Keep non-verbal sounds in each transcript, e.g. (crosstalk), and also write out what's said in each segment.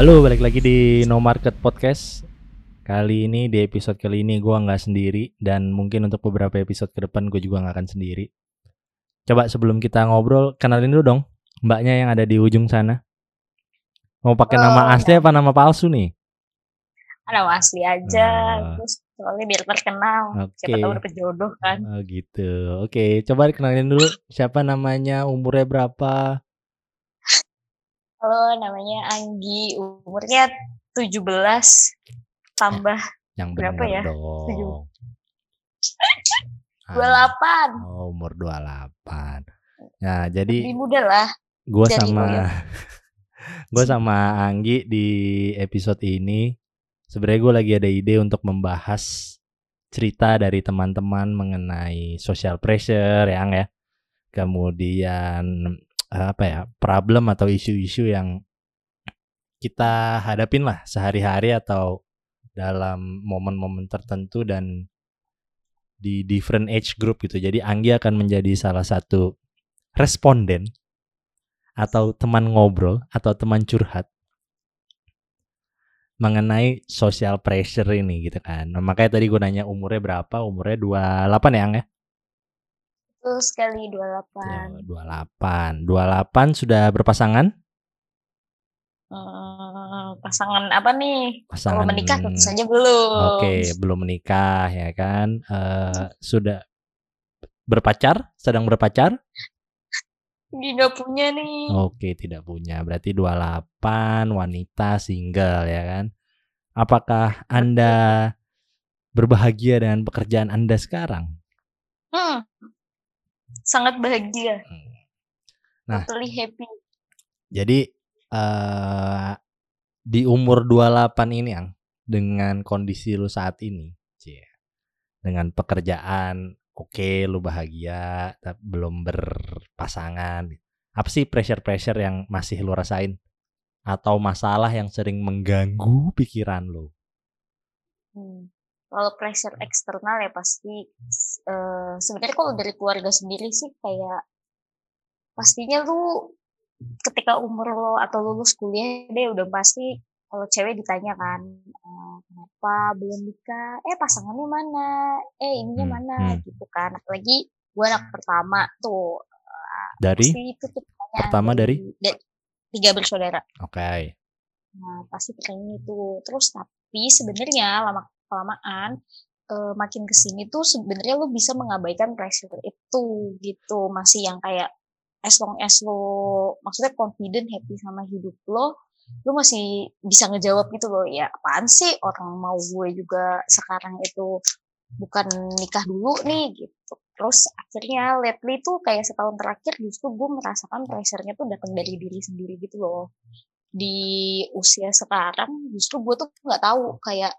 Halo, balik lagi di No Market Podcast. Kali ini di episode kali ini gua nggak sendiri dan mungkin untuk beberapa episode ke depan gue juga nggak akan sendiri. Coba sebelum kita ngobrol, kenalin dulu dong mbaknya yang ada di ujung sana. Mau pakai Oh, nama asli apa nama palsu nih? Nama asli aja, Ah. terus soalnya biar terkenal. Siapa Oke. tahu dapet jodoh kan. Oh gitu. Oke, coba kenalin dulu siapa namanya, umurnya berapa? Halo, namanya Anggi, umurnya 17 tambah Yang Berapa ya? dong. Tujuh. Ah, 28. Oh, umur 28. Nah, jadi Lebih muda lah. Gua sama ya. (laughs) gue sama Anggi di episode ini sebenarnya gue lagi ada ide untuk membahas cerita dari teman-teman mengenai social pressure yang ya kemudian eh, apa ya problem atau isu-isu yang kita hadapin lah sehari-hari atau dalam momen-momen tertentu dan di different age group gitu jadi Anggi akan menjadi salah satu responden atau teman ngobrol atau teman curhat mengenai social pressure ini gitu kan. Nah, makanya tadi gue nanya umurnya berapa? Umurnya 28 ya, Ang ya? Terus sekali Ya, 28. 28. 28 sudah berpasangan? Hmm, pasangan apa nih? Pasangan Kalau menikah tentu saja belum. Oke, belum menikah ya kan. Eh sudah berpacar? Sedang berpacar? Nggak punya nih. Oke, tidak punya. Berarti 28 wanita single ya kan. Apakah Anda berbahagia dengan pekerjaan Anda sekarang? Hmm, sangat bahagia. Nah. Totally happy. Jadi eh di umur 28 ini yang dengan kondisi lu saat ini, cie. Dengan pekerjaan oke lu bahagia tapi belum berpasangan. Apa sih pressure-pressure yang masih lu rasain? Atau masalah yang sering mengganggu pikiran lu? Hmm. Kalau pressure eksternal ya pasti eh, sebenarnya kalau dari keluarga sendiri sih kayak pastinya lu ketika umur lo atau lulus kuliah deh udah pasti kalau cewek ditanya kan eh, kenapa belum nikah eh pasangannya mana eh ininya Hmm, mana hmm. gitu kan apalagi gue anak pertama tuh Dari pasti itu tuh Pertama dari? da- tiga bersaudara Oke. Nah, pasti pertanyaannya itu. Terus tapi sebenarnya lama kelamaan eh, makin ke sini tuh sebenarnya lu bisa mengabaikan pressure itu gitu. Masih yang kayak as long as lo maksudnya confident happy sama hidup lo, lu masih bisa ngejawab gitu loh. Ya apaan sih orang mau gue juga sekarang itu bukan nikah dulu nih gitu. Terus akhirnya lately tuh kayak setahun terakhir justru gue merasakan pressure-nya tuh datang dari diri sendiri gitu loh di usia sekarang justru gue tuh nggak tahu kayak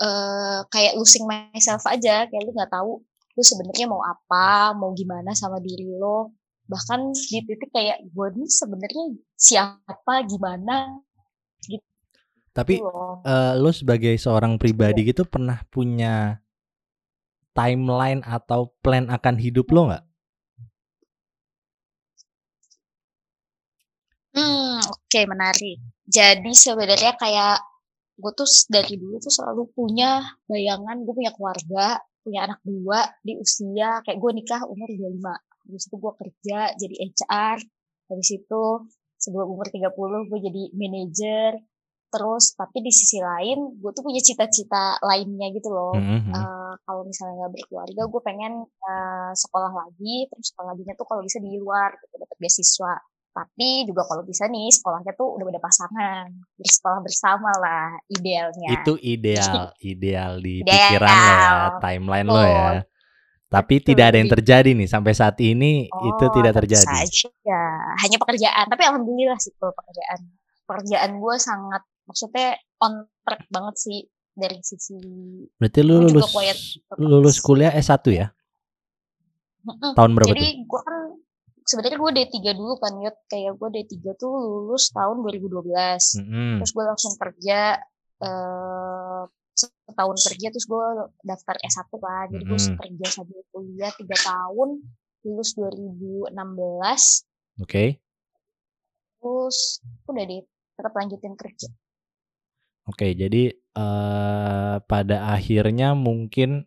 eh kayak losing myself aja kayak lu nggak tahu lu sebenarnya mau apa mau gimana sama diri lo bahkan di titik kayak gue nih sebenarnya siapa gimana gitu Tapi loh eh, lu sebagai seorang pribadi gitu pernah punya timeline atau plan akan hidup lo nggak? Hmm, oke menarik. Jadi sebenarnya kayak gue tuh dari dulu tuh selalu punya bayangan gue punya keluarga, punya anak dua di usia kayak gue nikah umur 25. Habis itu gue kerja jadi HR. Habis itu sebelum umur 30 gue jadi manajer. Terus tapi di sisi lain gue tuh punya cita-cita lainnya gitu loh. Mhm, mhm. Eh, kalau misalnya nggak berkeluarga, gue pengen eh, sekolah lagi, terus sekolah laginya tuh kalau bisa di luar, gitu, dapat beasiswa. Tapi juga kalau bisa nih sekolahnya tuh udah ada pasangan, bersekolah bersama lah idealnya. Itu ideal, (laughs) ideal di Ideal. pikiran lo ya, timeline lo ya. Betul. Tapi Betul, tidak ada yang jadi- terjadi nih sampai saat ini itu Oh, tidak tentu terjadi. saja. Hanya pekerjaan, tapi alhamdulillah sih kalau pekerjaan. Pekerjaan gue sangat, maksudnya on track banget sih dari sisi Berarti lu lulus lulus kuliah S1 ya? Tahun berapa Jadi gue kan sebenarnya gue D3 dulu kan Yot. Kayak gue D3 tuh lulus tahun 2012. Mhm. Terus gue langsung kerja eh setahun kerja terus gue daftar S1 kan. Jadi gue Mm-mm. kerja sambil kuliah 3 tahun lulus 2016 Oke. terus udah deh tetap lanjutin kerja Oke, jadi eh pada akhirnya mungkin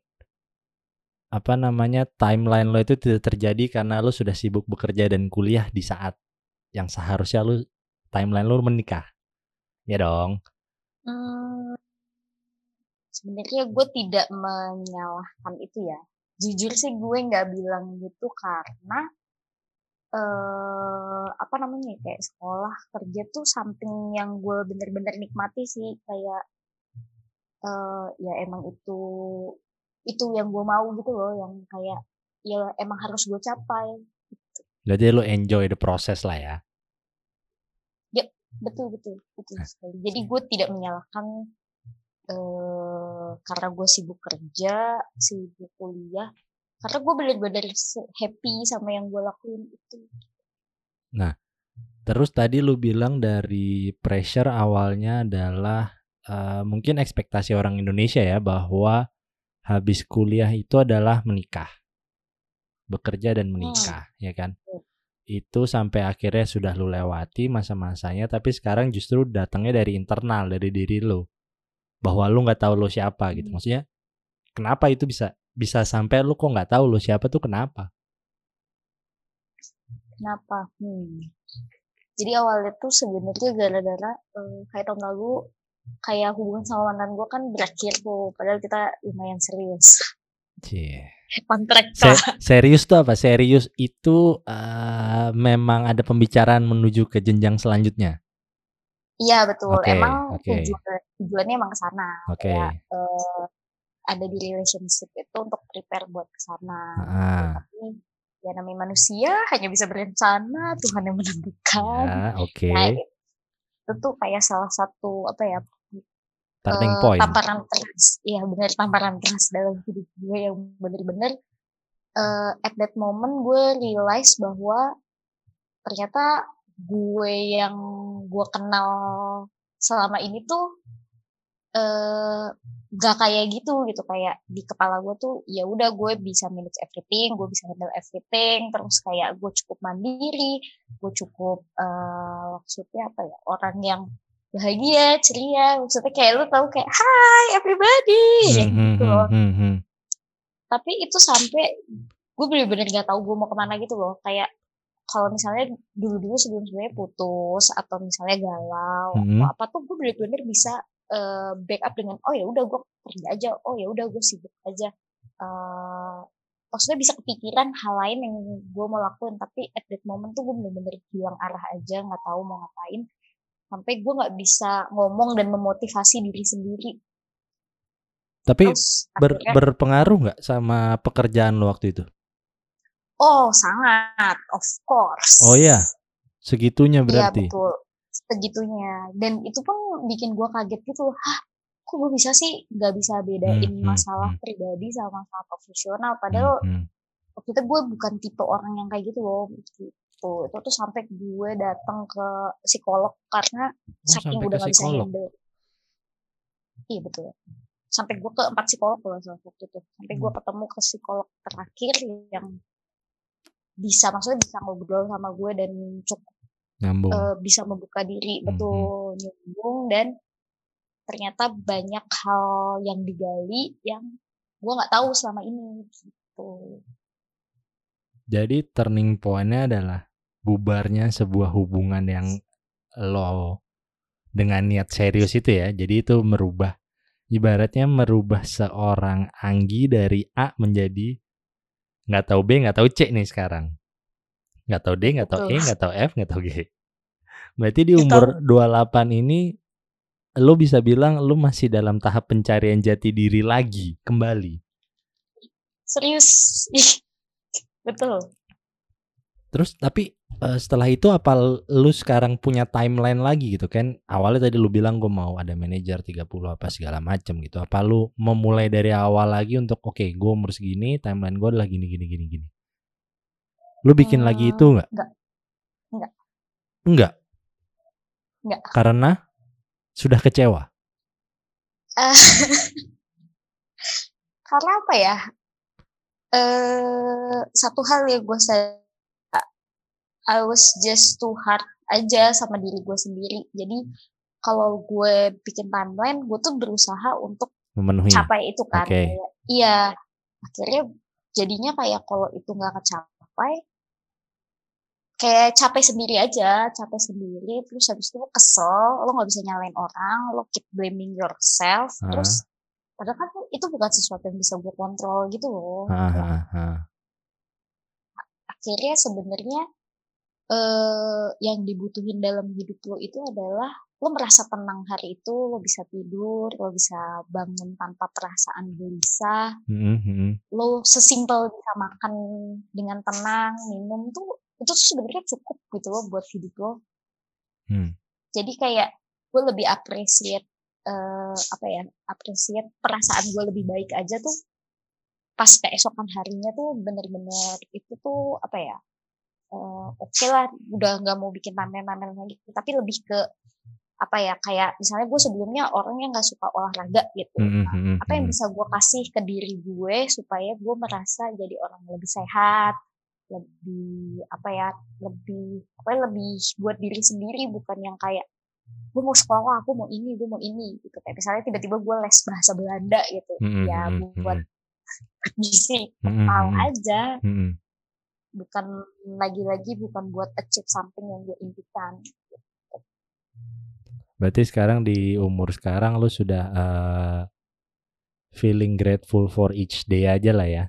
apa namanya timeline lo itu tidak terjadi karena lo sudah sibuk bekerja dan kuliah di saat yang seharusnya lo timeline lo menikah, ya dong? Hmm, sebenarnya gue tidak menyalahkan itu ya. Jujur sih gue nggak bilang gitu karena eh apa namanya ya, kayak sekolah kerja tuh something yang gue bener-bener nikmati sih kayak eh ya emang itu itu yang gue mau gitu loh yang kayak ya emang harus gue capai. Jadi lo enjoy the process lah ya. betul betul betul sekali. Jadi gue tidak menyalahkan eh karena gue sibuk kerja sibuk kuliah karena gue bener-bener se- happy sama yang gue lakuin itu. Terus tadi lu bilang dari pressure awalnya adalah eh, mungkin ekspektasi orang Indonesia ya bahwa habis kuliah itu adalah menikah. Bekerja dan menikah, ya kan? Betul. Itu sampai akhirnya sudah lu lewati masa-masanya tapi sekarang justru datangnya dari internal, dari diri lu. Bahwa lu nggak tahu lu siapa gitu. Hmm. Maksudnya kenapa itu bisa bisa sampai lu kok nggak tahu lu siapa tuh kenapa? Kenapa? Hmm. Jadi awalnya tuh sebenarnya gara-gara eh, kayak tahun lalu kayak hubungan sama mantan gue kan berakhir tuh, padahal kita lumayan serius. Cie. Kontrak Se- serius tuh apa? Serius itu eh, memang ada pembicaraan menuju ke jenjang selanjutnya. Iya betul. Oke, emang oke. tujuan tujuannya emang ke sana. Oke. Kayak eh, ada di relationship itu untuk prepare buat ke sana. Ah, Tapi ya namanya manusia hanya bisa berencana, Tuhan yang menentukan. ya, oke. Nah, itu tuh kayak salah satu apa ya Turning eh, point. tamparan keras iya benar tamparan keras dalam hidup gue yang bener-bener eh, at that moment gue realize bahwa ternyata gue yang gue kenal selama ini tuh eh gak kayak gitu gitu. Kayak di kepala gue tuh ya udah gue bisa manage everything gue bisa handle everything. Terus kayak gue cukup mandiri gue cukup eh maksudnya apa ya orang yang bahagia ceria. Maksudnya kayak lu tahu kayak hi everybody. Kayak Hmm, gitu hmm, loh. hmm, hmm. tapi itu sampai gue bener-bener gak tahu gue mau ke mana gitu loh. Kayak kalau misalnya dulu-dulu sebelum sebelumnya putus atau misalnya galau atau apa tuh gue bener-bener bisa eh, backup dengan oh ya udah gue kerja aja. Oh ya udah gue sibuk aja. Eh, maksudnya bisa kepikiran hal lain yang gue mau lakuin tapi at that moment tuh gue bener-bener hilang arah aja nggak tahu mau ngapain. Sampai gue nggak bisa ngomong dan memotivasi diri sendiri. Tapi terus ber- akhirnya berpengaruh nggak sama pekerjaan lo waktu itu? oh sangat of course. Oh iya, segitunya Iya berarti. betul segitunya. Dan itu pun bikin gua kaget gitu hah kok gue bisa sih nggak bisa bedain Hmm, hmm, masalah hmm. pribadi sama masalah profesional? Hmm, padahal hmm. waktu itu gue bukan tipe orang yang kayak gitu loh gitu. Itu tuh sampai gue datang ke psikolog karena Oh, saking udah gak bisa handle. Iya betul. Sampai gue ke empat psikolog loh waktu itu. Sampai gue ketemu ke psikolog terakhir yang bisa maksudnya bisa ngobrol sama gue dan cukup Nyambung. eh, bisa membuka diri Mhm. betul nyambung dan ternyata banyak hal yang digali yang gue nggak tahu selama ini gitu Jadi turning point-nya adalah bubarnya sebuah hubungan yang lo dengan niat serius itu ya. Jadi itu merubah ibaratnya merubah seorang Anggi dari A menjadi nggak tahu B, nggak tahu C nih sekarang. Nggak tahu D, nggak tahu E, nggak tahu F, nggak tahu G. Berarti di Itu- umur 28 ini lo bisa bilang lo masih dalam tahap pencarian jati diri lagi kembali. serius Ih, betul Terus tapi eh, setelah itu apa l- lu sekarang punya timeline lagi gitu kan? Awalnya tadi lu bilang gue mau ada manajer 30 apa segala macem gitu. Apa lu memulai dari awal lagi untuk oke gue umur segini timeline gue adalah gini gini gini gini. Lu bikin lagi Hmm, itu nggak? nggak. Nggak. Enggak. Nggak. Karena sudah kecewa. Eh, (laughs) karena apa ya eh satu hal yang gue sadar I was just too hard aja sama diri gue sendiri jadi kalau gue bikin timeline gue tuh berusaha untuk Memenuhi. capai itu kan Oke. Kayak, iya akhirnya jadinya kayak kalau itu nggak kecapai kayak capek sendiri aja capek sendiri terus habis itu lo kesel lo nggak bisa nyalain orang lo keep blaming yourself Ah. terus padahal kan itu bukan sesuatu yang bisa gue kontrol gitu loh ha. akhirnya sebenarnya eh yang dibutuhin dalam hidup lo itu adalah lo merasa tenang hari itu lo bisa tidur lo bisa bangun tanpa perasaan gelisah Mm, mm, lo sesimpel bisa makan dengan tenang minum tuh itu tuh sebenarnya cukup gitu loh buat hidup lo. Hmm. jadi kayak gue lebih appreciate eh apa ya appreciate perasaan gue lebih baik aja tuh pas keesokan harinya tuh bener-bener itu tuh apa ya eh, oke lah udah nggak mau bikin pamer-pamer lagi. Tapi lebih ke apa ya kayak misalnya gue sebelumnya orangnya nggak suka olahraga gitu. Mm, mm, Nah, mm, apa yang bisa gue kasih ke diri gue supaya gue merasa jadi orang yang lebih sehat lebih apa ya lebih apa ya, lebih buat diri sendiri bukan yang kayak gue mau sekolah aku mau ini gue mau ini gitu. Kayak misalnya tiba-tiba gue les bahasa Belanda gitu. Mm, mm, ya buat (laughs) mm, gizi mm, mm, kepal mm, aja. Mm, mm. bukan lagi-lagi bukan buat achieve something yang gue impikan. Berarti sekarang di umur sekarang lu sudah eh, feeling grateful for each day aja lah ya.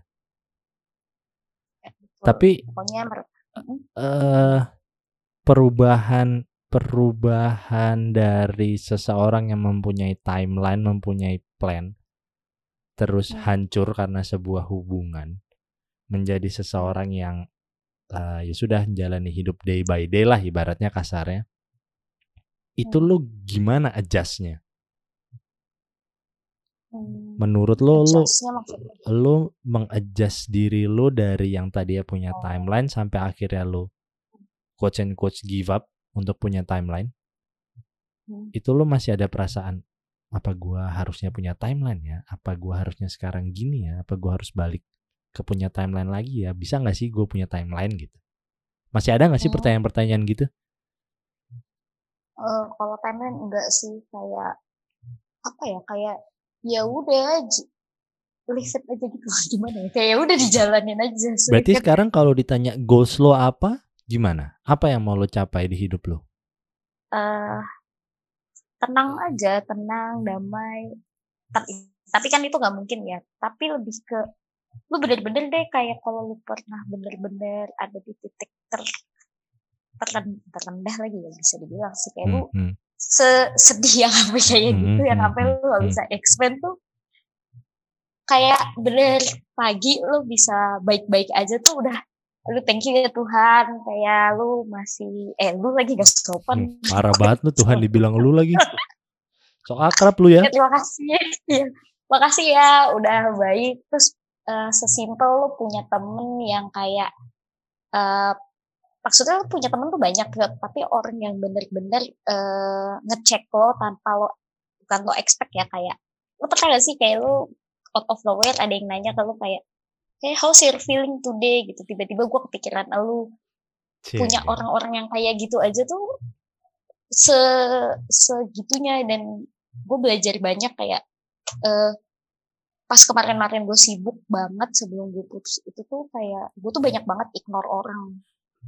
Tapi pokoknya mer- eh perubahan perubahan dari seseorang yang mempunyai timeline, mempunyai plan terus Hmm. hancur karena sebuah hubungan menjadi seseorang yang eh, ya sudah jalani hidup day by day lah ibaratnya kasarnya. Itu Hmm. lu gimana adjustnya? Hmm, Menurut lo, lo lo mengadjust diri lo dari yang tadinya punya Oh. timeline sampai akhirnya lo coach and coach give up untuk punya timeline? Hmm. itu lo masih ada perasaan apa gua harusnya punya timeline ya? Apa gua harusnya sekarang gini ya? Apa gua harus balik ke punya timeline lagi ya? Bisa nggak sih gue punya timeline? Gitu. Masih ada nggak sih Hmm. pertanyaan-pertanyaan gitu? Eh, kalau timeline enggak sih kayak apa ya kayak ya udah it aja gitu. (laughs) Gimana ya? Kayak ya udah dijalanin aja berarti Sedikit, sekarang kalau ditanya goals lo apa gimana? Apa yang mau lo capai di hidup lo? Eh tenang aja tenang damai. Tapi tapi kan itu nggak mungkin ya. Tapi lebih ke lu bener-bener deh kayak kalau lu pernah bener-bener ada di titik ter teren- terendah lagi ya bisa dibilang sih. Kayak lu Hmm, hmm. Sesedih yang sampai kayak Hmm, gitu yang hmm, sampai hmm, lu gak hmm. bisa expand tuh kayak bener pagi lu bisa baik-baik aja tuh udah lu thank you ya Tuhan kayak lu masih eh lu lagi gak sopan Hmm, Parah banget lu Tuhan dibilang lu lagi. (laughs) Sok akrab lu ya. ya terima kasih ya makasih ya udah baik terus eh, sesimpel lu punya temen yang kayak eh maksudnya lu punya temen tuh banyak ya tapi orang yang bener-bener eh, ngecek lo tanpa lo bukan lo expect ya kayak lu pernah gak sih kayak lu out of nowhere ada yang nanya ke lu kayak hey how's your feeling today? Gitu tiba-tiba gue kepikiran lu. Punya Cie. orang-orang yang kayak gitu aja tuh se segitunya dan gue belajar banyak kayak eh pas kemarin-kemarin gue sibuk banget sebelum gue putus itu tuh kayak gue tuh banyak banget ignore orang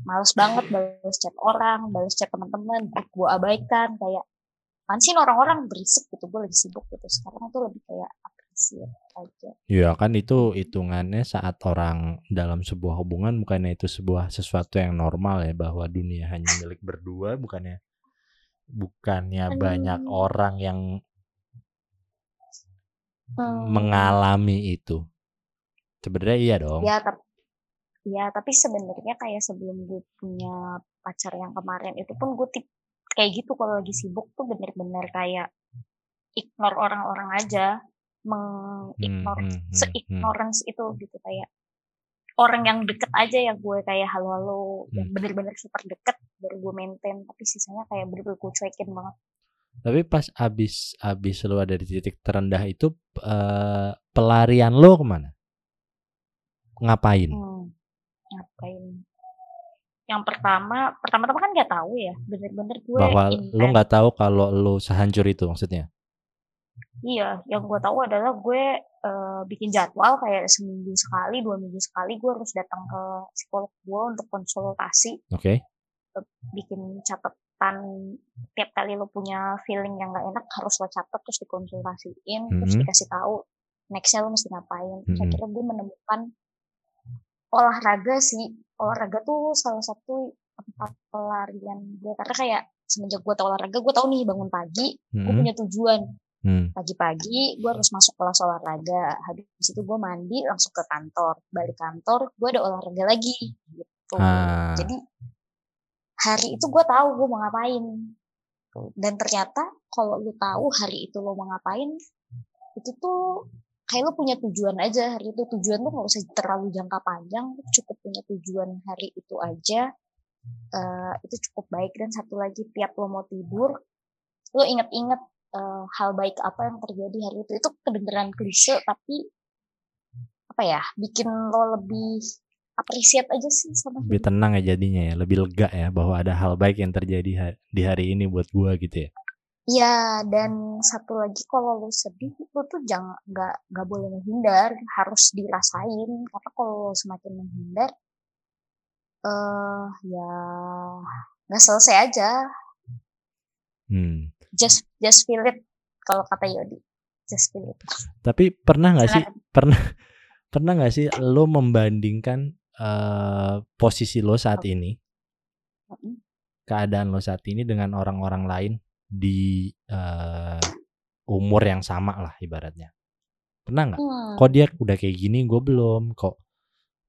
males banget balas chat orang balas chat teman-teman gue abaikan kayak kan sih orang-orang berisik gitu gue lagi sibuk gitu sekarang tuh lebih kayak appreciate aja Ya kan itu hitungannya saat orang dalam sebuah hubungan bukannya itu sebuah sesuatu yang normal ya bahwa dunia hanya milik berdua bukannya bukannya banyak Hmm. orang yang Hmm. mengalami itu. Sebenarnya iya dong. Ya, tapi ya, tapi sebenarnya kayak sebelum gue punya pacar yang kemarin itu pun gue tip kayak gitu kalau lagi sibuk tuh bener-bener kayak ignore orang-orang aja, mengignore Hmm, hmm, hmm, se-ignorance itu gitu kayak orang yang deket aja yang gue kayak halo-halo yang Hmm. bener-bener super deket baru gue maintain tapi sisanya kayak bener-bener gue cuekin banget. Tapi pas abis abis lu ada di titik terendah itu eh, pelarian lo ke mana? Ngapain? Hmm, ngapain? Yang pertama, pertama-tama kan nggak tahu ya, bener-bener gue Bahwa intens. nggak tahu kalau lo sehancur itu maksudnya? Iya, yang gue tahu adalah gue uh, bikin jadwal kayak seminggu sekali, dua minggu sekali gue harus datang ke psikolog gue untuk konsultasi. Oke. Bikin catatan tiap kali lo punya feeling yang gak enak harus lo catat terus dikonsultasiin, terus Mhm. dikasih tahu nextnya lo mesti ngapain. Terus Mhm. akhirnya gue menemukan olahraga sih. Olahraga tuh salah satu tempat pelarian gue karena kayak semenjak gue tau olahraga gue tau nih bangun pagi gue Mhm. punya tujuan Hmm. pagi-pagi gue harus masuk kelas olahraga habis itu gue mandi langsung ke kantor balik kantor gue ada olahraga lagi gitu Ah. jadi hari itu gue tahu gue mau ngapain dan ternyata kalau lu tahu hari itu lo mau ngapain itu tuh kayak lu punya tujuan aja hari itu. Tujuan tuh nggak usah terlalu jangka panjang cukup punya tujuan hari itu aja. Eh, itu cukup baik. Dan satu lagi tiap lo mau tidur lo inget-inget eh, hal baik apa yang terjadi hari itu. Itu kedengeran klise tapi apa ya bikin lo lebih appreciate aja sih sama Lebih tenang ya jadinya ya, lebih lega ya bahwa ada hal baik yang terjadi di hari ini buat gua gitu ya. Ya, dan satu lagi kalau lu sedih lu tuh jangan nggak nggak boleh menghindar, harus dirasain karena kalau semakin menghindar eh ya nggak selesai aja. Hmm. Just just feel it kalau kata Yodi. Just feel it. Tapi pernah nggak sih pernah pernah nggak sih lo membandingkan eh, posisi lo saat ini keadaan lo saat ini dengan orang-orang lain di eh, umur yang sama lah ibaratnya. Pernah nggak? Hmm. kok dia udah kayak gini? Gue belum. Kok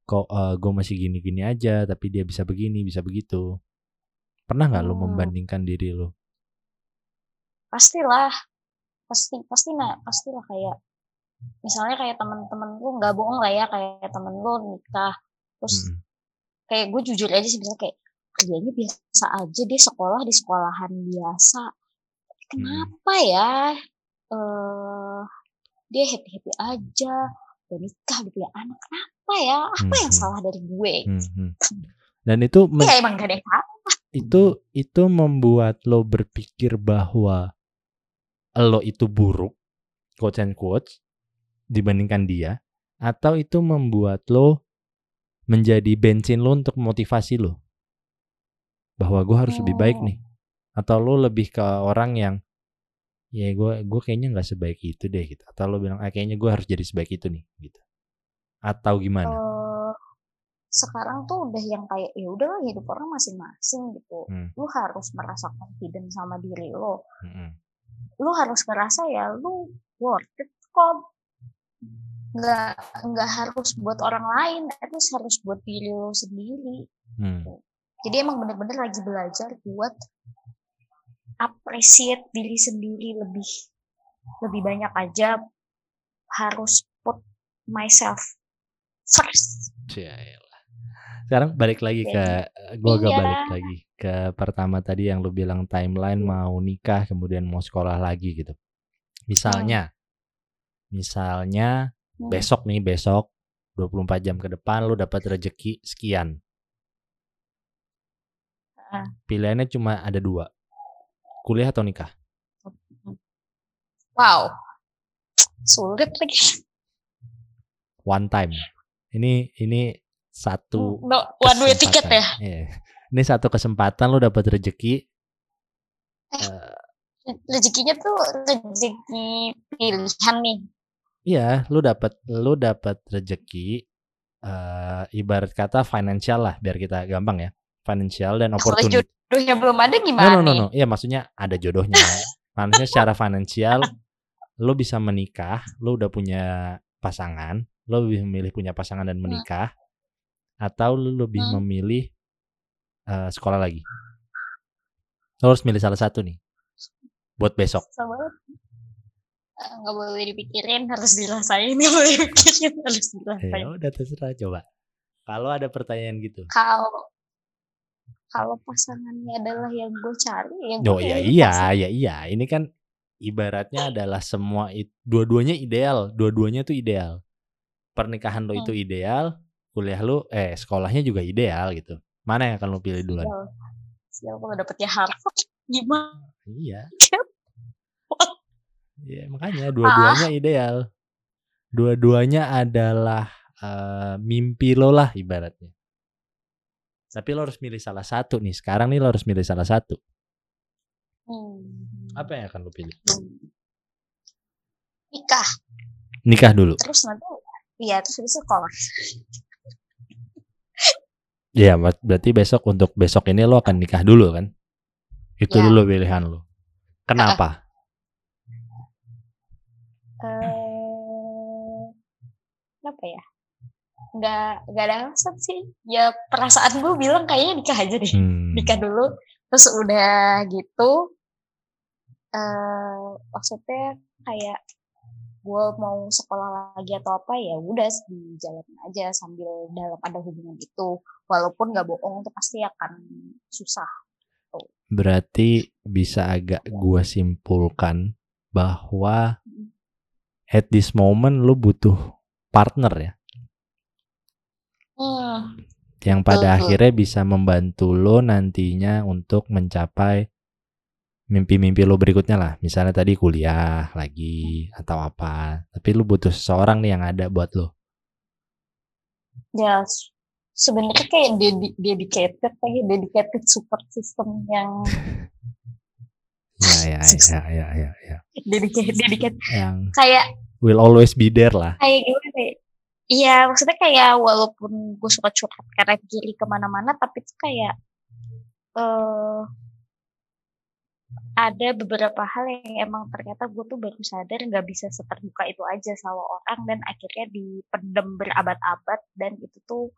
kok gue masih gini-gini aja tapi dia bisa begini bisa begitu. Pernah nggak lo Hmm. membandingkan diri lo Pastilah. Pasti pasti nah, pastilah kayak misalnya kayak teman-teman lu nggak bohong lah ya kayak temen lu nikah. Terus Mm-mm. kayak gue jujur aja sih misalnya kayak kerjanya biasa aja dia sekolah di sekolahan biasa kenapa ya? Eh dia happy happy aja udah nikah udah punya anak. Kenapa ya? Apa yang Hmm, hmm. salah dari gue? Hmm, hmm. dan itu ya emang gak ada salah. Itu itu membuat lo berpikir bahwa lo itu buruk quotes and quotes dibandingkan dia atau itu membuat lo menjadi bensin lo untuk motivasi lo? Bahwa gue harus lebih baik Hmm. nih atau lo lebih ke orang yang ya gue gue kayaknya nggak sebaik itu deh gitu. Atau lo bilang ah, kayaknya gue harus jadi sebaik itu nih gitu. Atau gimana? Eh, sekarang tuh udah yang kayak ya udahlah hidup orang masing-masing gitu. Hmm. lu harus merasa confident sama diri lo Mm-mm. lu harus ngerasa ya lu worth it kok. Nggak nggak harus buat orang lain itu harus buat diri lo sendiri Hmm. jadi emang bener-bener lagi belajar buat appreciate diri sendiri lebih lebih banyak aja harus put myself first Cialah. Sekarang balik lagi ke gua agak Iya. balik lagi ke pertama tadi yang lu bilang timeline mau nikah kemudian mau sekolah lagi gitu. Misalnya misalnya Hmm. besok nih besok 24 jam ke depan lu dapat rezeki sekian. Pilihannya cuma ada dua. Kuliah atau nikah? wow sulit lagi One time. Ini ini satu no, one way ticket ya. Iya. Ini satu kesempatan lu dapat rezeki eh, rezekinya tuh rezeki pilihan nih Iya, lu dapat lu dapat rezeki eh ibarat kata financial lah biar kita gampang ya. Financial dan kalau opportunity. jodohnya belum ada No, gimana no, no, nih no. Iya, maksudnya ada jodohnya. (laughs) maksudnya secara financial lu bisa menikah, lu udah punya pasangan, lu lebih memilih punya pasangan dan menikah atau lu lebih Hmm. memilih eh, sekolah lagi. Lu harus milih salah satu nih. Buat besok. Eh, nggak boleh dipikirin harus dirasain nggak boleh dipikirin harus Ya dirasain udah terserah coba. Kalau ada pertanyaan gitu. kalau kalau pasangannya adalah yang gue cari ya gue Oh ya iya, pasangan. ya iya. Ini kan ibaratnya adalah semua dua-duanya ideal, dua-duanya tuh ideal. Pernikahan lo itu Hmm. ideal, kuliah lo eh sekolahnya juga ideal gitu. Mana yang akan lu pilih duluan? Sial, sial kalau dapetnya Harvard (laughs) gimana? Iya. Iya, makanya (laughs) dua-duanya ideal. Dua-duanya adalah eh, mimpi lo lah ibaratnya. Tapi lo harus milih salah satu nih. Sekarang nih lo harus milih salah satu. Hmm. Apa yang akan lo pilih? Nikah. Nikah dulu. Terus nanti iya terus itu sekolah. Iya, ber- berarti besok untuk besok ini lo akan nikah dulu kan? Itu Ya. dulu pilihan lo. Kenapa? Eh, apa ya? Nggak nggak ada alasan sih. Ya perasaan gue bilang kayaknya nikah aja deh. Hmm. Nikah dulu. Terus udah gitu. eh maksudnya kayak gue mau sekolah lagi atau apa ya udah dijalan aja sambil dalam ada hubungan itu walaupun nggak bohong itu pasti akan susah Berarti bisa agak gua simpulkan bahwa at this moment lo butuh partner ya. Hmm, yang pada akhirnya bisa membantu lo nantinya untuk mencapai mimpi-mimpi lo berikutnya lah. Misalnya tadi kuliah lagi atau apa. Tapi lo butuh seseorang nih yang ada buat lo. ya s- sebenarnya kayak dedi- dedicated kayak dedicated support system yang (laughs) Ya ya ya ya ya ya. dedicated dedicated Yang kayak will always be there lah. kayak gimana ya? Iya, maksudnya kayak walaupun gue suka curhat kanan kiri ke mana-mana, tapi tuh kayak eh ada beberapa hal yang emang ternyata gue tuh baru sadar nggak bisa seterbuka itu aja sama orang dan akhirnya dipendem berabad-abad dan itu tuh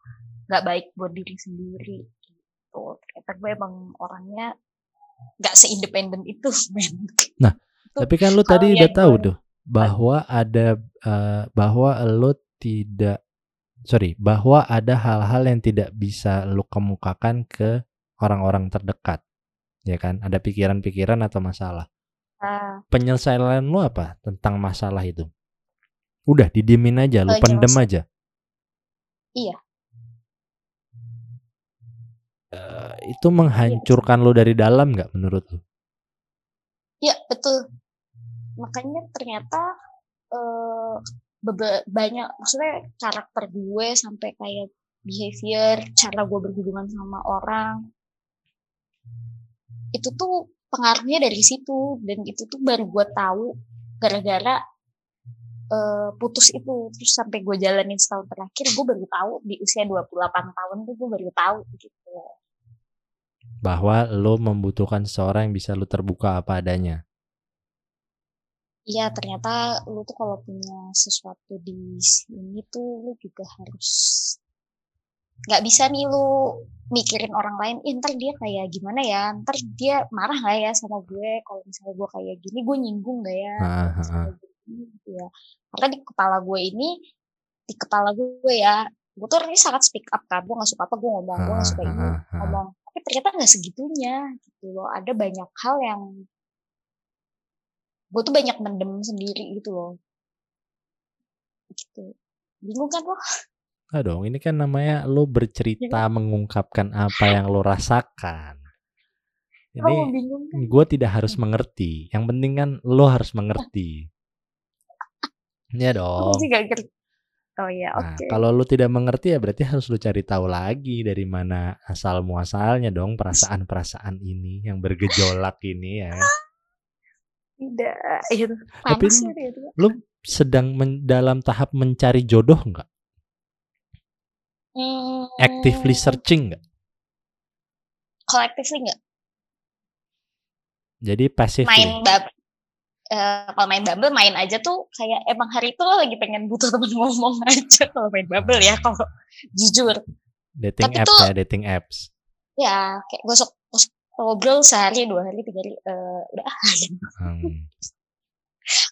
nggak baik buat diri sendiri gitu. Ternyata gue emang orangnya nggak seindependen itu, (laughs) men. Nah, Itu Tapi kan lo tadi udah tahu tuh bahwa ada eh, bahwa lo tidak sorry bahwa ada hal-hal yang tidak bisa lo kemukakan ke orang-orang terdekat ya kan? Ada pikiran-pikiran atau masalah. Ah, penyelesaian lo apa tentang masalah itu? Udah didiemin aja lo Eh, pendem nyelesa- aja. Iya. Eh, itu menghancurkan lo dari dalam nggak menurut lo Iya betul. Makanya ternyata bebe- banyak maksudnya karakter gue sampai kayak behavior, cara gue berhubungan sama orang itu tuh pengaruhnya dari situ. Dan itu tuh baru gue tahu gara-gara eh, putus itu. Terus sampai gue jalanin setahun terakhir gue baru tahu di usia 28 tahun tuh gue baru tahu gitu. bahwa lo membutuhkan seseorang yang bisa lo terbuka apa adanya Iya ternyata lu tuh kalau punya sesuatu di sini tuh lu juga harus nggak bisa nih lu mikirin orang lain, "Ih, ntar dia kayak gimana ya, ntar dia marah nggak ya sama gue kalau misalnya gue kayak gini, gue nyinggung nggak ya, Ah, ah, misalnya gini gitu ya. Karena di kepala gue ini, di kepala gue ya, gue tuh orangnya sangat speak up kan, gue nggak suka apa gue ngomong, gue nggak suka Ah, ini ah, ah. ngomong. Tapi ternyata nggak segitunya gitu loh. Ada banyak hal yang gue tuh banyak mendem sendiri gitu loh. Gitu. Bingung kan lo? Ah dong, ini kan namanya lo bercerita mengungkapkan apa yang lo rasakan. Ini bingung kan? gue tidak harus mengerti. Yang penting kan lo harus mengerti. Iya Lo dong. Oh ya, Nah, oke. kalau lo tidak mengerti ya berarti harus lo cari tahu lagi dari mana asal muasalnya dong perasaan-perasaan ini yang bergejolak ini ya. Tidak. Gitu. Tapi lu- ya dia tuh. Lo sedang men- dalam tahap mencari jodoh nggak? Hmm, Actively searching nggak? Collectively nggak? Jadi passively. Main bab. eh, kalau main Bumble main aja tuh kayak emang hari itu lo lagi pengen butuh temen ngomong (laughs) aja kalau main Bumble ya kalau jujur dating tapi apps tuh- ya, dating apps. ya kayak gosok, gosok ngobrol sehari dua hari tiga hari eh, udah ah, gitu. Hmm.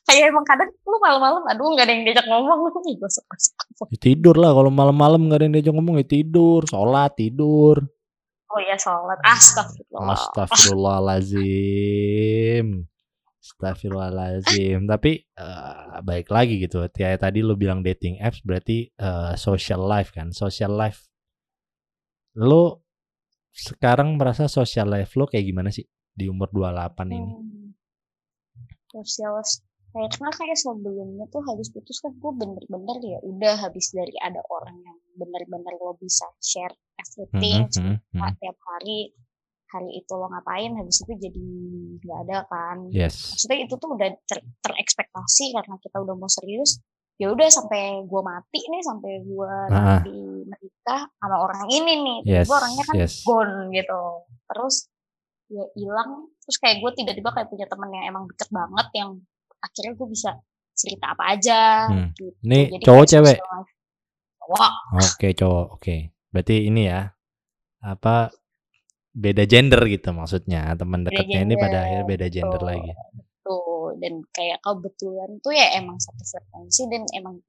kayak emang kadang lu malam-malam aduh nggak ada yang diajak ngomong lu nih gosok gosok Ya tidur lah kalau malam-malam nggak ada yang diajak ngomong ya tidur, sholat tidur. oh ya sholat astagfirullah Astagfirullahalazim. Astagfirullahalazim. Tapi eh, baik lagi gitu. Kayak tadi lu bilang dating apps berarti eh, social life kan. Social life. Lu sekarang merasa social life lo kayak gimana sih di umur 28 ini? Hmm. Kayak karena kayak sebelumnya tuh habis putus kan gue bener-bener ya udah habis dari ada orang yang bener-bener lo bisa share everything Mhm, mhm, cerita mhm. tiap hari hari itu lo ngapain habis itu jadi nggak ada kan Yes. maksudnya itu tuh udah ter terekspektasi karena kita udah mau serius ya udah sampai gue mati nih sampai gue Ah, nanti menikah sama orang ini nih yes, gue orangnya kan yes. gone gitu terus ya hilang terus kayak gue tiba-tiba kayak punya temen yang emang deket banget yang akhirnya gue bisa cerita apa aja Hmm. gitu Ini jadi cowok cewek? cowok Oke, cowok. Oke. Berarti ini ya apa beda gender gitu maksudnya. Teman dekatnya ini pada akhirnya beda gender tuh lagi. Dan kayak kebetulan tuh ya emang satu frekuensi dan emang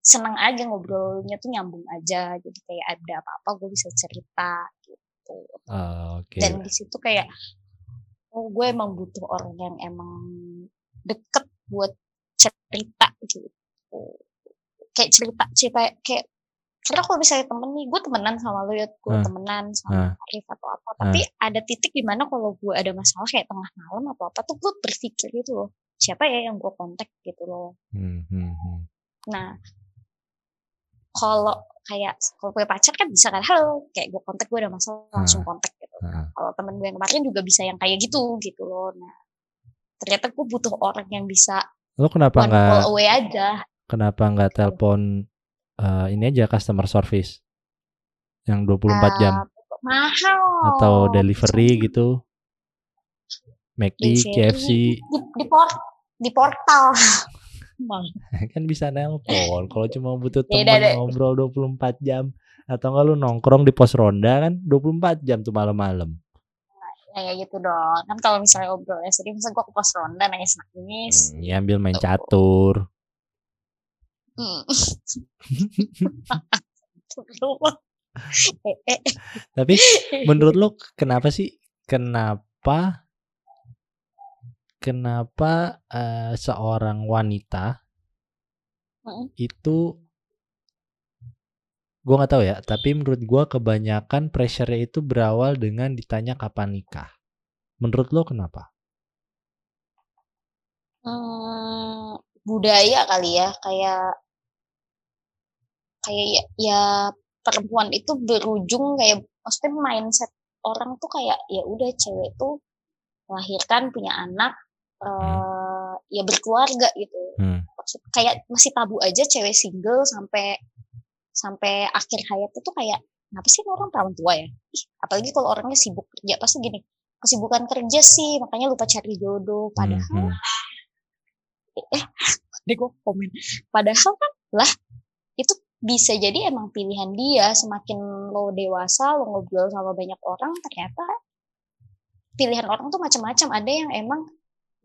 seneng aja ngobrolnya tuh nyambung aja. Jadi kayak ada apa-apa gue bisa cerita gitu. Oh, Oke. dan di situ kayak oh gue emang butuh orang yang emang deket buat cerita gitu. Kayak cerita cerita kayak karena kalau misalnya temen nih gue temenan sama lo ya gue Ah, temenan ah, sama Arif atau apa tapi ada titik di mana kalau gue ada masalah kayak tengah malam atau apa tuh gue berpikir gitu loh siapa ya yang gue kontak gitu loh. Hmm, hmm, hmm. nah kalau kayak kalau gue pacar kan bisa kan halo kayak gue kontak gue ada masalah langsung Ah, kontak gitu. Ah. kalau temen gue yang kemarin juga bisa yang kayak gitu gitu loh. Nah ternyata gue butuh orang yang bisa Lo kenapa nggak call away aja. kenapa nggak telepon eh, ini aja customer service. Yang 24 jam. Ah, mahal. Atau delivery gitu, McD, delivery KFC di, di, port, di portal. (laughs) Kan bisa nelpon. Kalau cuma butuh teman deh. ngobrol 24 jam. Atau enggak lu nongkrong di pos ronda kan 24 jam tuh malam-malam. kayak gitu dong. Kan kalau misalnya obrol ya sering misalnya gue ke pos ronda nangis nangis Hmm, ya ambil main catur. Hmm. (laughs) Tapi menurut lo kenapa sih? Kenapa kenapa eh, seorang wanita Mm, itu gua nggak tahu ya, tapi menurut gua kebanyakan pressure-nya itu berawal dengan ditanya kapan nikah. Menurut lo kenapa? hmm, budaya kali ya kayak kayak ya, ya perempuan itu berujung kayak maksudnya mindset orang tuh kayak ya udah cewek tuh melahirkan punya anak Hmm. eh ya berkeluarga gitu Hmm. maksud kayak masih tabu aja cewek single sampai sampai akhir hayat itu kayak kenapa sih orang tahun tua ya Ih, apalagi kalau orangnya sibuk kerja pasti gini kesibukan kerja sih makanya lupa cari jodoh Hmm, padahal hmm. eh (laughs) deh gue komen padahal kan lah bisa jadi emang pilihan dia. Semakin lo dewasa lo ngobrol sama banyak orang ternyata pilihan orang tuh macam-macam. Ada yang emang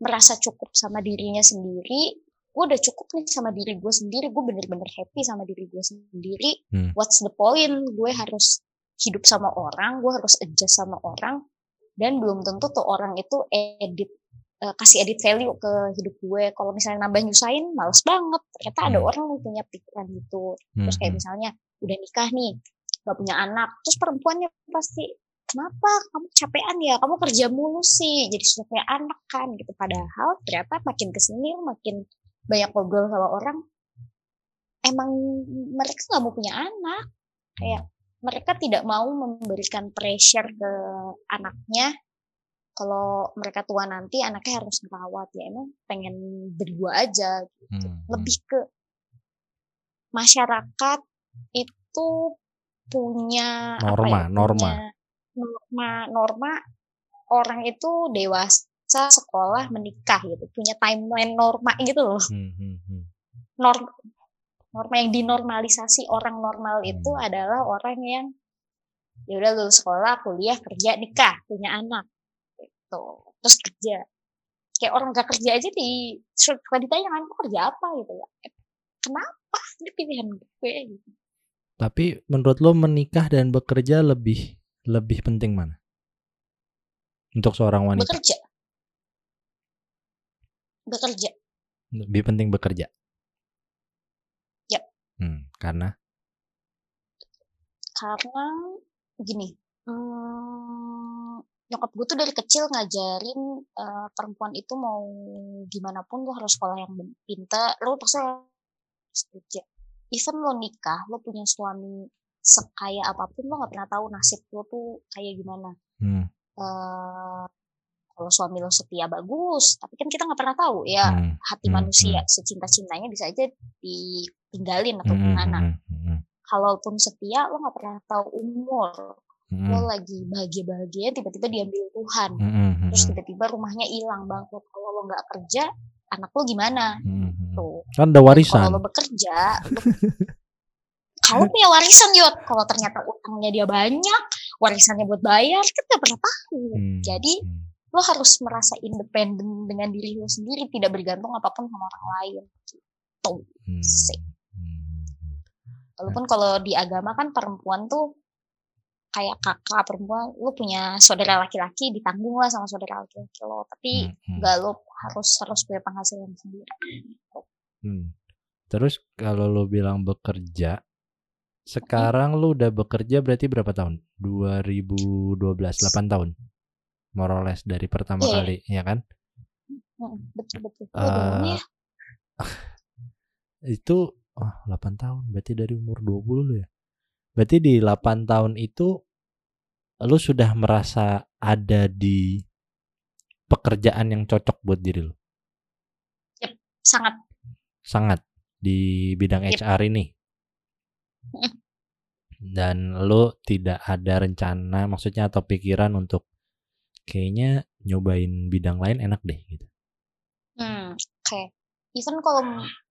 merasa cukup sama dirinya sendiri. Gue udah cukup nih sama diri gue sendiri. Gue bener-bener happy sama diri gue sendiri. Hmm. what's the point? Gue harus hidup sama orang gue harus adjust sama orang. Dan belum tentu tuh orang itu edit eh, kasih edit value ke hidup gue. Kalau misalnya nambah nyusahin males banget. Ternyata ada Hmm. orang yang punya pikiran gitu. Terus kayak Hmm. misalnya udah nikah nih gak punya anak. Terus perempuannya pasti kenapa? Kamu capean ya? Kamu kerja mulu sih jadi susah punya anak kan. Gitu. Padahal ternyata makin ke sini makin banyak ngobrol sama orang emang mereka nggak mau punya anak. Kayak mereka tidak mau memberikan pressure ke anaknya kalau mereka tua nanti anaknya harus merawat ya emang pengen berdua aja gitu. Hmm, hmm. lebih ke masyarakat itu punya apa Norma, ya norma. punya norma norma orang itu dewasa sekolah menikah gitu punya timeline norma gitu loh Hmm, hmm, hmm. norm norma yang dinormalisasi orang normal itu Hmm. adalah orang yang ya udah lulus sekolah kuliah kerja nikah punya anak gitu. Terus kerja. Kayak orang gak kerja aja di suka ditanya kan "Kamu kerja apa? Gitu ya. Eh, kenapa ini pilihan gue gitu? Tapi menurut lo menikah dan bekerja lebih lebih penting mana? Untuk seorang wanita? Bekerja. Bekerja. Lebih penting bekerja. Yap. Hmm, karena? Karena gini Mmm, nyokap gue tuh dari kecil ngajarin, eee, perempuan itu mau gimana pun lo harus sekolah yang pinter, lo pasti harus kerja. Even lo nikah, lo punya suami sekaya apa pun, lo nggak pernah tahu nasib lo tuh kayak gimana. Hmm. Eee, kalau suami lo setia bagus, tapi kan kita nggak pernah tahu ya Hmm. hati Hmm, manusia hmm. secinta-cintanya bisa aja ditinggalin atau Mhm, gimana. mhm, mhm. Kalaupun setia, lo nggak pernah tahu umur. Lo Mhm. lagi bahagia-bahagianya tiba-tiba diambil Tuhan. Mhm, Terus tiba-tiba rumahnya hilang bangkrut. Kalau lo nggak kerja, anak lo gimana? Mhm. Tuh. Kan ada Dan kalau warisan. lo bekerja, lo (laughs) kalau punya warisan Yot, kalau ternyata utangnya dia banyak, warisannya buat bayar, kan nggak pernah tahu. Hmm, Jadi hmm. lo harus merasa independen dengan diri lo sendiri, tidak bergantung apa pun sama orang lain. Gitu. Hmm, Sih. hmm, hmm. Walaupun kalau di agama kan perempuan tuh kayak kakak perempuan, lo punya saudara laki-laki ditanggung lah sama saudara laki-laki lo. Tapi Hmm, hmm. nggak lo harus harus punya penghasilan sendiri. Hmm. Terus kalau lo bilang bekerja, sekarang lo udah bekerja berarti berapa tahun? 2012, 8 tahun. More or less dari pertama Iya. kali, ya kan? Mm, betul betul. Ya. (laughs) itu oh, 8 tahun, berarti dari umur 20 lo ya. Berarti di 8 tahun itu lo sudah merasa ada di pekerjaan yang cocok buat diri lo. Sangat Sangat di bidang Yep. HR ini. Dan lo tidak ada rencana maksudnya atau pikiran untuk kayaknya nyobain bidang lain enak deh gitu. Hmm, oke. Even kalau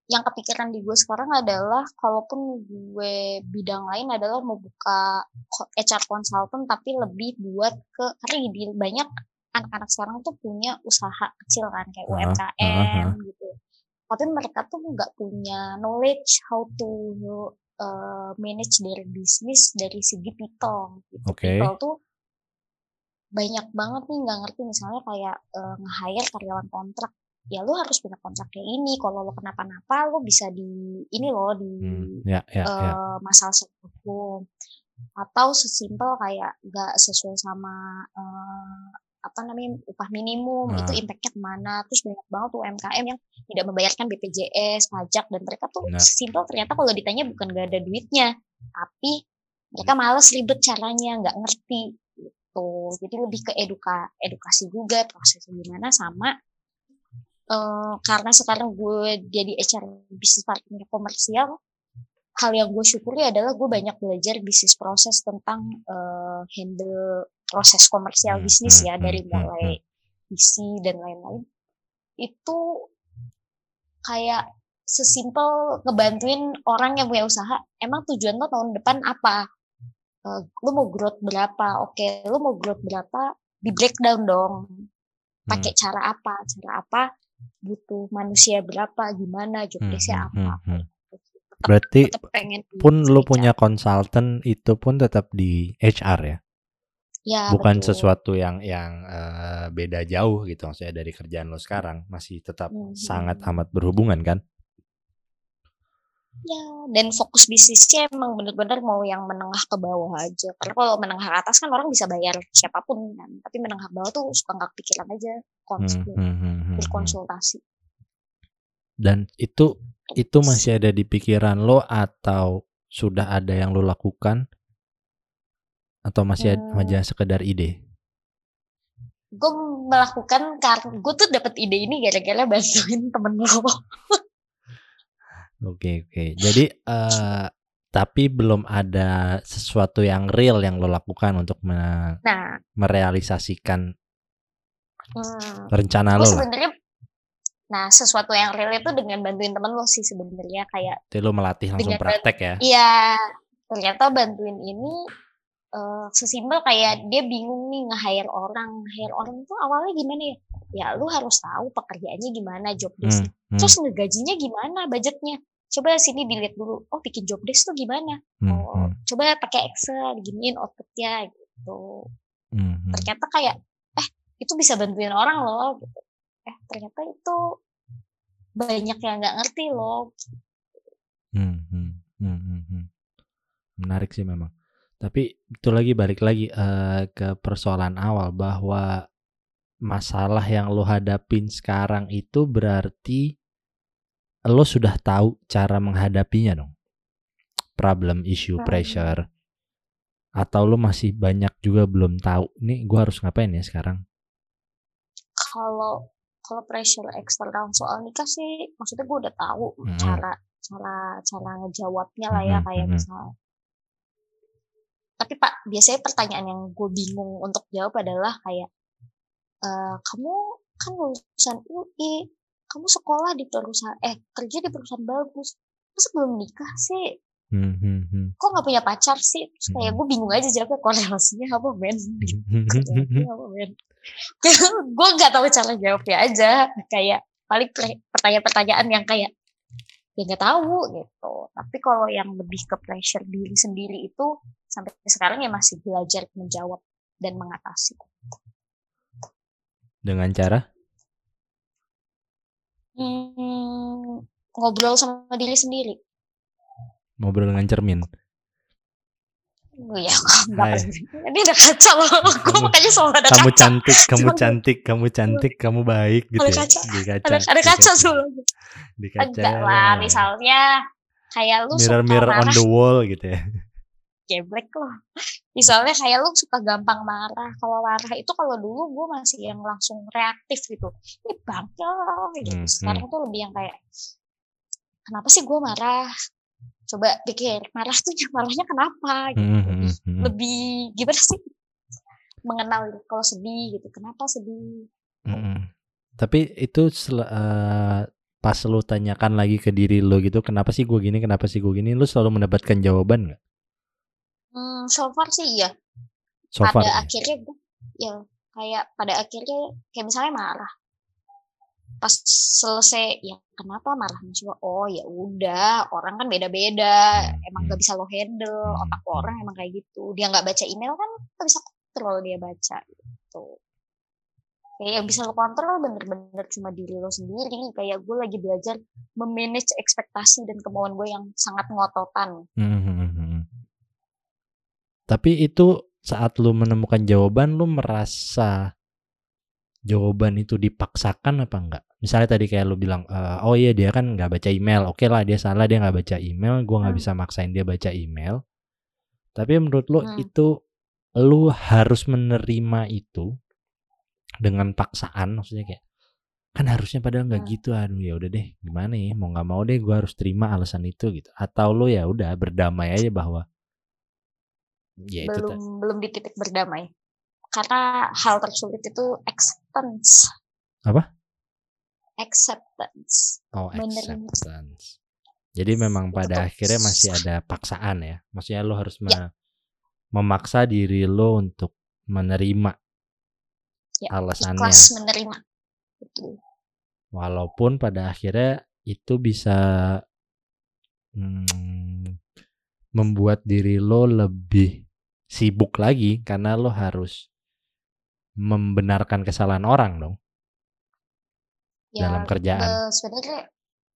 yang kepikiran di gue sekarang adalah kalaupun gue bidang lain adalah mau buka HR consultant tapi lebih buat ke karena di banyak anak-anak sekarang tuh punya usaha kecil kan kayak UMKM heeh, heeh. gitu. Tapi mereka tuh nggak punya knowledge how to uh, manage their business dari segi people gitu. Oke. People tuh banyak banget nih nggak ngerti misalnya kayak uh, nge-hire karyawan kontrak ya lu harus punya kontrak kayak ini. Kalau lo kenapa-napa lo bisa di ini loh di Hmm, ya ya ya. eh, masalah hukum atau sesimpel kayak nggak sesuai sama eh, apa namanya upah minimum itu Nah, impactnya ke mana. Terus banyak banget tuh UMKM yang tidak membayarkan BPJS pajak dan mereka tuh nah, sesimpel ternyata kalau ditanya bukan gak ada duitnya tapi mereka males ribet caranya nggak ngerti gitu. Jadi lebih ke eduka edukasi juga prosesnya gimana sama eh, karena sekarang gue jadi HR bisnis partner komersial hal yang gue syukuri adalah gue banyak belajar bisnis proses tentang eh, handle proses komersial hmm, bisnis hmm, ya hmm, dari mulai isi dan lain-lain. Itu kayak sesimpel ngebantuin orang yang punya usaha emang tujuan lo tahun depan apa? Eh, lo mau growth berapa? Oke lo mau growth berapa? Di breakdown dong. Pakai Hmm, cara apa? Cara apa butuh manusia berapa gimana job hmm, hmm, hmm, apa hmm. tetap Berarti tetap pengen pun lo HR punya konsultan itu pun tetap di HR ya, ya bukan betul sesuatu yang yang eh, beda jauh gitu maksudnya dari kerjaan lo sekarang masih tetap Hmm, sangat hmm. amat berhubungan kan? Ya, dan fokus bisnisnya emang bener-bener mau yang menengah ke bawah aja. Karena kalau menengah ke atas kan orang bisa bayar siapa pun kan. Tapi menengah ke bawah tuh suka nggak kepikiran aja kons Hmm, hmm, hmm, hmm, hmm. berkonsultasi. Dan itu itu masih ada di pikiran lo atau sudah ada yang lo lakukan atau masih hmm, aja sekedar ide? gue melakukan karena gue tuh dapet ide ini gara-gara bantuin temen lo. (laughs) Oke oke. Jadi eh tapi belum ada sesuatu yang real yang lo lakukan untuk me- Nah, merealisasikan hmm, rencana lo sebenarnya, nah sesuatu yang real itu dengan bantuin temen lo sih sebenarnya kayak Jadi lo melatih langsung dengan praktek ya. Iya, ternyata bantuin ini eh, sesimpel kayak dia bingung nih nge-hire orang. Nge-hire orang tuh awalnya gimana ya? Ya lu harus tahu pekerjaannya gimana, job Hmm, desk. hmm, Terus ngegajinya gimana, budgetnya. Coba sini dilihat dulu. Oh, bikin job desk tuh gimana? hmm, Oh, hmm, coba pakai Excel, diginiin outputnya gitu. hmm, hmm, Ternyata kayak, eh itu bisa bantuin orang loh. Gitu. Eh ternyata itu banyak yang nggak ngerti loh. hmm, hmm, hmm, hmm, hmm. Menarik sih memang. Tapi itu lagi balik lagi uh, ke persoalan awal bahwa masalah yang lo hadapin sekarang itu berarti lo sudah tahu cara menghadapinya dong. Problem, issue, Hmm. pressure. Atau lo masih banyak juga belum tahu. Nih gue harus ngapain ya sekarang? Kalau kalau pressure eksternal soal nikah sih, maksudnya gue udah tahu Mm-mm. cara cara cara ngejawabnya lah ya Mm-mm, kayak mm-mm. misal. Tapi pak biasanya pertanyaan yang gue bingung untuk jawab adalah kayak eh kamu kan lulusan UI, kamu sekolah di perusahaan eh kerja di perusahaan bagus, masa belum nikah sih? Hmm, hmm, hmm. Kok nggak punya pacar sih? Terus kayak Hmm. gue bingung aja jawabnya korelasinya apa men? (laughs) Korelasinya apa men? (laughs) gue nggak tahu cara jawabnya aja. Kayak paling pertanyaan-pertanyaan yang kayak ya nggak tahu gitu. Tapi kalau yang lebih ke pressure diri sendiri itu sampai sekarang ya masih belajar menjawab dan mengatasi. Dengan cara? Hmm, ngobrol sama diri sendiri. Ngobrol dengan cermin. Oh, ya, nggak Hai. Ini udah kaca loh. Gue makanya selalu ada Kamu kaca. cantik, kamu cantik, kamu cantik, kamu baik gitu Ada ya. kaca. Di kaca. Ada, ada kaca selalu. Di kaca. Enggak lah, misalnya kayak lu mirror suka mirror on marah the wall gitu ya. geblek loh. Misalnya kayak lu suka gampang marah. Kalau marah itu kalau dulu gue masih yang langsung reaktif gitu. Ini bangke gitu. Hmm, Sekarang tuh lebih yang kayak kenapa sih gue marah? Coba pikir marah tuh (laughs) marahnya kenapa gitu. Hmm, Lebih, hmm, hmm. lebih gimana sih? Mengenal kalau sedih gitu. Kenapa sedih? Mm-mm. Tapi itu eh, pas lu tanyakan lagi ke diri lu gitu, kenapa sih gue gini, kenapa sih gue gini, lu selalu mendapatkan jawaban nggak? Hmm, so far sih iya. So far. pada ya? akhirnya gue ya kayak pada akhirnya kayak misalnya marah pas selesai ya kenapa marah coba oh ya udah orang kan beda-beda emang gak bisa lo handle Hmm, otak lo orang emang kayak gitu. Dia nggak baca email kan gak bisa kontrol dia baca gitu. Kayak yang bisa lo kontrol bener-bener cuma diri lo sendiri. Kayak gue lagi belajar memanage ekspektasi dan kemauan gue yang sangat ngototan Hmm, hmm, hmm. Tapi itu saat lu menemukan jawaban, lu merasa jawaban itu dipaksakan apa enggak? Misalnya tadi kayak lu bilang, "Eh, oh iya dia kan nggak baca email, oke lah dia salah dia nggak baca email, gua nggak Hmm. bisa maksain dia baca email. Tapi menurut lu Hmm. itu lu harus menerima itu dengan paksaan, maksudnya kayak kan harusnya padahal nggak Hmm. gitu, aduh ya udah deh, gimana ya, mau nggak mau deh gua harus terima alasan itu gitu. Atau lu ya udah berdamai aja bahwa ya itu belum tadi. belum di titik berdamai karena hal tersulit itu acceptance Apa? Acceptance Oh, Menerima. acceptance. Jadi memang pada Betul. akhirnya masih ada paksaan ya. Maksudnya lo harus Ya. memaksa diri lo untuk menerima Ya, alasannya. ikhlas menerima Betul. Walaupun pada akhirnya itu bisa hmm, membuat diri lo lebih sibuk lagi karena lo harus membenarkan kesalahan orang dong ya dalam kerjaan. eh, sebenarnya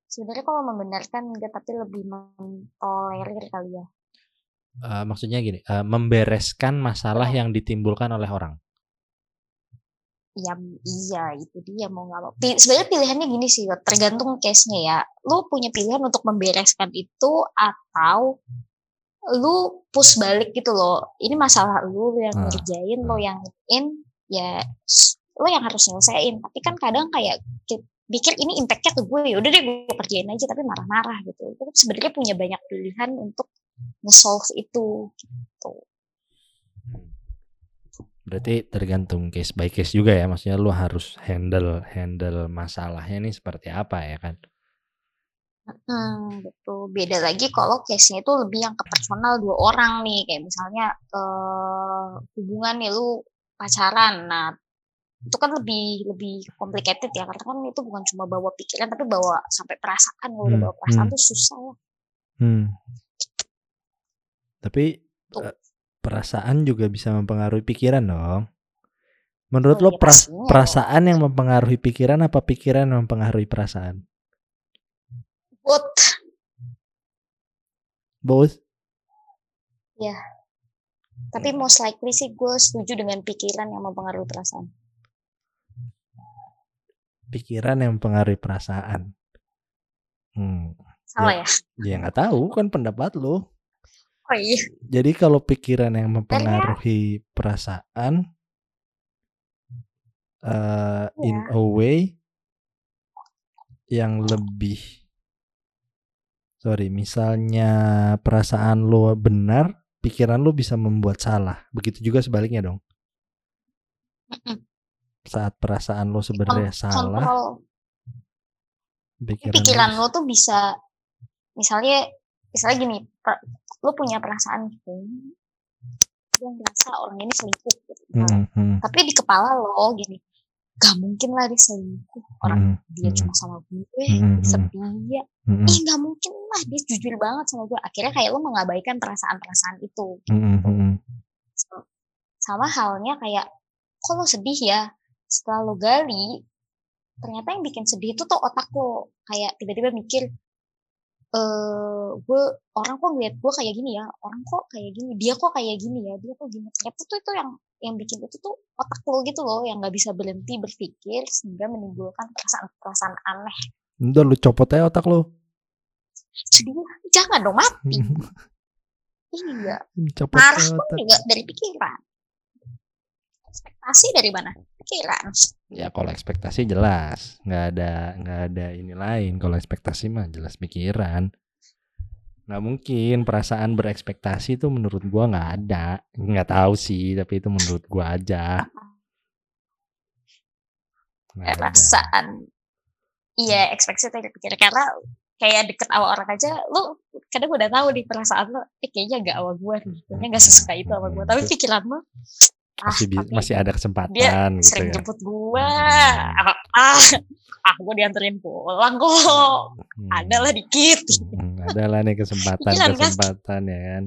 sebenarnya kalau membenarkan enggak tapi lebih mentolerir kali ya Eh, maksudnya gini, eh, membereskan masalah Oh. yang ditimbulkan oleh orang. ya iya itu dia mau nggak mau sebenarnya pilihannya gini sih tergantung case nya ya lu punya pilihan untuk membereskan itu atau lu push balik gitu loh ini masalah lu lu yang Ah, ngerjain lo ah. yang in ya lo yang harus nyelesain tapi kan kadang kayak ki- pikir ini impactnya ke gue ya udah deh gue kerjain aja tapi marah-marah gitu itu sebenarnya punya banyak pilihan untuk nge-solve itu gitu Berarti tergantung case by case juga ya. Maksudnya lu harus handle handle masalahnya nih seperti apa ya kan? Hmm, betul. Beda lagi kalau case-nya itu lebih yang ke personal dua orang nih, kayak misalnya eh hubungan nih lu pacaran. Nah, itu kan lebih lebih complicated ya, karena kan itu bukan cuma bawa pikiran tapi bawa sampai perasaan. Kalau udah Hmm, bawa perasaan hmm. tuh susah ya. Hmm. Tapi Tuh. eh, perasaan juga bisa mempengaruhi pikiran dong. Menurut Oh lo iya, peras- perasaan yang mempengaruhi pikiran apa pikiran yang mempengaruhi perasaan? But Both. Ya. Tapi most likely sih gue setuju dengan pikiran yang mempengaruhi perasaan. Pikiran yang mempengaruhi perasaan. Hmm. Salah ya? Ya nggak tahu kan pendapat lo. Oh iya. Jadi kalau pikiran yang mempengaruhi perasaan uh, in Iya. a way yang lebih sorry, misalnya perasaan lo benar, pikiran lo bisa membuat salah. Begitu juga sebaliknya dong. Saat perasaan lo sebenarnya salah, Kontrol pikiran, pikiran lo lo tuh bisa, misalnya, misalnya gini, per- lo punya perasaan gitu, gue ngerasa orang ini selingkuh gitu. Hmm, hmm, Tapi di kepala lo gini, gak mungkin lah dia selingkuh. Orang hmm, dia hmm, cuma sama gue, Hmm, hmm, setia. hmm, Ih gak mungkin lah dia jujur banget sama gue. Akhirnya kayak lo mengabaikan perasaan-perasaan itu. hmm, hmm, hmm, Sama halnya kayak, kok lo sedih ya? Setelah lo gali, ternyata yang bikin sedih itu tuh otak lo. Kayak tiba-tiba mikir, eh gue orang kok ngeliat gue kayak gini ya? Orang kok kayak gini? Dia kok kayak gini ya? Dia kok gini? Ternyata tuh itu yang yang bikin itu tuh otak lo gitu loh yang nggak bisa berhenti berpikir sehingga menimbulkan perasaan-perasaan aneh. Udah lu copot aja otak lo. sedih jangan dong mati. (laughs) Iya. Copot marah pun juga dari pikiran. Ekspektasi dari mana Ya kalau ekspektasi jelas, nggak ada nggak ada ini lain. Kalau ekspektasi mah jelas pikiran. Nggak mungkin perasaan berekspektasi itu menurut gua nggak ada. Nggak tahu sih, tapi itu menurut gua aja. Nggak perasaan iya ekspektasi dari pikiran karena kayak deket sama orang aja lu kadang udah tahu di perasaan lu eh kayaknya gak sama gue nih kayaknya gak sesuka itu sama gue tapi pikiran lu Masih tapi masih ada kesempatan gitu sering ya. jemput gue ah ah, ah gue dianterin pulang kok Hmm. ada lah dikit Hmm, ada lah nih kesempatan Pikiran, kan? kesempatan ya kan.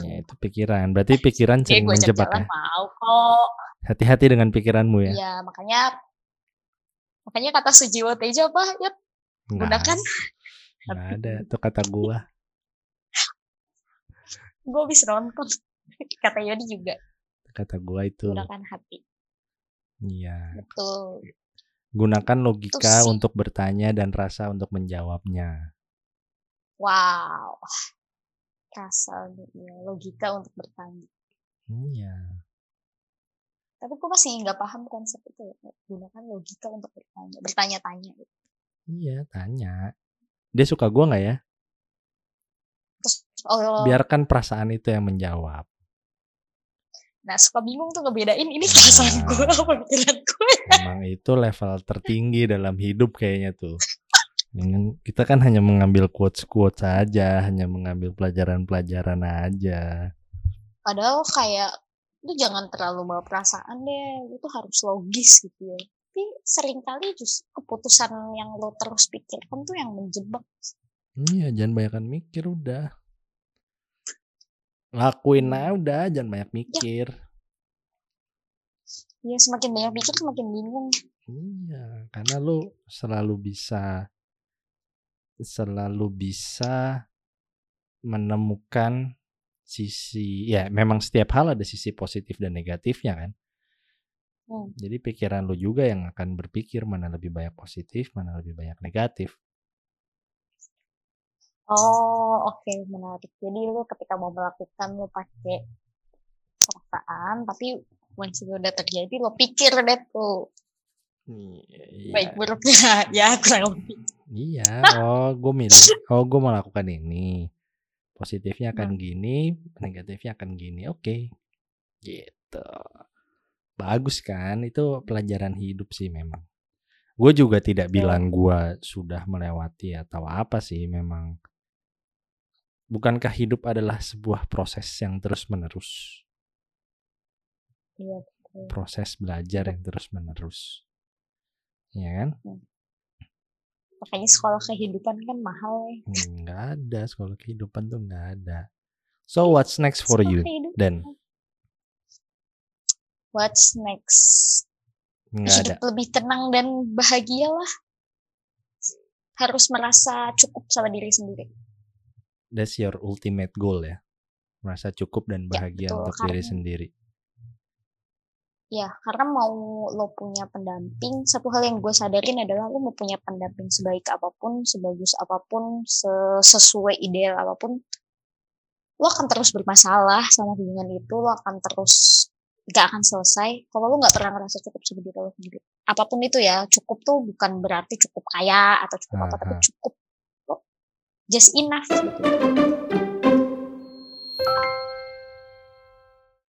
Ya itu pikiran. Berarti pikiran kayak sering gue ajak menjebak ya. mau kok Hati-hati dengan pikiranmu ya. iya makanya makanya kata Sujiwo Tejo apa ya gunakan Nggak ada itu kata gua. gue bisa nonton (laughs) kata Yodi juga Kata gua itu. gunakan hati Iya. betul Gunakan logika sih. untuk bertanya dan rasa untuk menjawabnya. Wow. Rasa ya, logika untuk bertanya. Iya. Tapi gue masih nggak paham konsep itu. ya. Gunakan logika untuk bertanya. Bertanya-tanya. gitu. Iya, tanya. Dia suka gua nggak ya? Terus, oh, Biarkan perasaan itu yang menjawab. Nah suka bingung tuh ngebedain ini perasaan gue Nah. apa pikiran gue. Emang itu level tertinggi dalam hidup kayaknya tuh. Kita kan hanya mengambil quotes-quotes saja, hanya mengambil pelajaran-pelajaran aja. Padahal kayak lu jangan terlalu bawa perasaan deh. Tuh harus logis gitu ya. Tapi sering kali justru keputusan yang lo terus pikirkan tuh yang menjebak. Iya, jangan banyak mikir udah. Lakuin aja udah, jangan banyak mikir. Ya semakin banyak pikir semakin bingung. Iya, karena lu selalu bisa selalu bisa menemukan sisi ya memang setiap hal ada sisi positif dan negatifnya kan. Hmm. Jadi pikiran lu juga yang akan berpikir mana lebih banyak positif, mana lebih banyak negatif. Oh, oke, menarik. Jadi lu ketika mau melakukan lu pakai perasaan, tapi once itu udah terjadi lo pikir deh tuh Iya, baik buruknya (laughs) ya kurang lebih. iya. Oh, gue milih. Oh, gue melakukan ini. Positifnya akan gini, negatifnya akan gini. Oke, gitu. Bagus kan? Itu pelajaran hidup sih memang. Gue juga tidak bilang gue sudah melewati atau apa sih. Memang bukankah hidup adalah sebuah proses yang terus menerus, Iya, betul. proses belajar yang terus menerus, ya kan? Makanya sekolah kehidupan kan mahal ya. Nggak ada sekolah kehidupan tuh nggak ada. So what's next for Sekolah you kehidupan. then? What's next? Nggak ada. Hidup lebih tenang dan bahagia lah. Harus merasa cukup sama diri sendiri. That's your ultimate goal ya. merasa cukup dan Ya, bahagia betul. untuk diri Karena sendiri. Ya, karena mau lo punya pendamping, satu hal yang gue sadarin adalah lo mau punya pendamping sebaik apa pun, sebagus apa pun, se- sesuai ideal apa pun, lo akan terus bermasalah sama hubungan itu, lo akan terus gak akan selesai kalau lo nggak pernah ngerasa cukup sama diri lo sendiri. Apa pun itu ya, cukup tuh bukan berarti cukup kaya atau cukup apa, tapi cukup just enough gitu.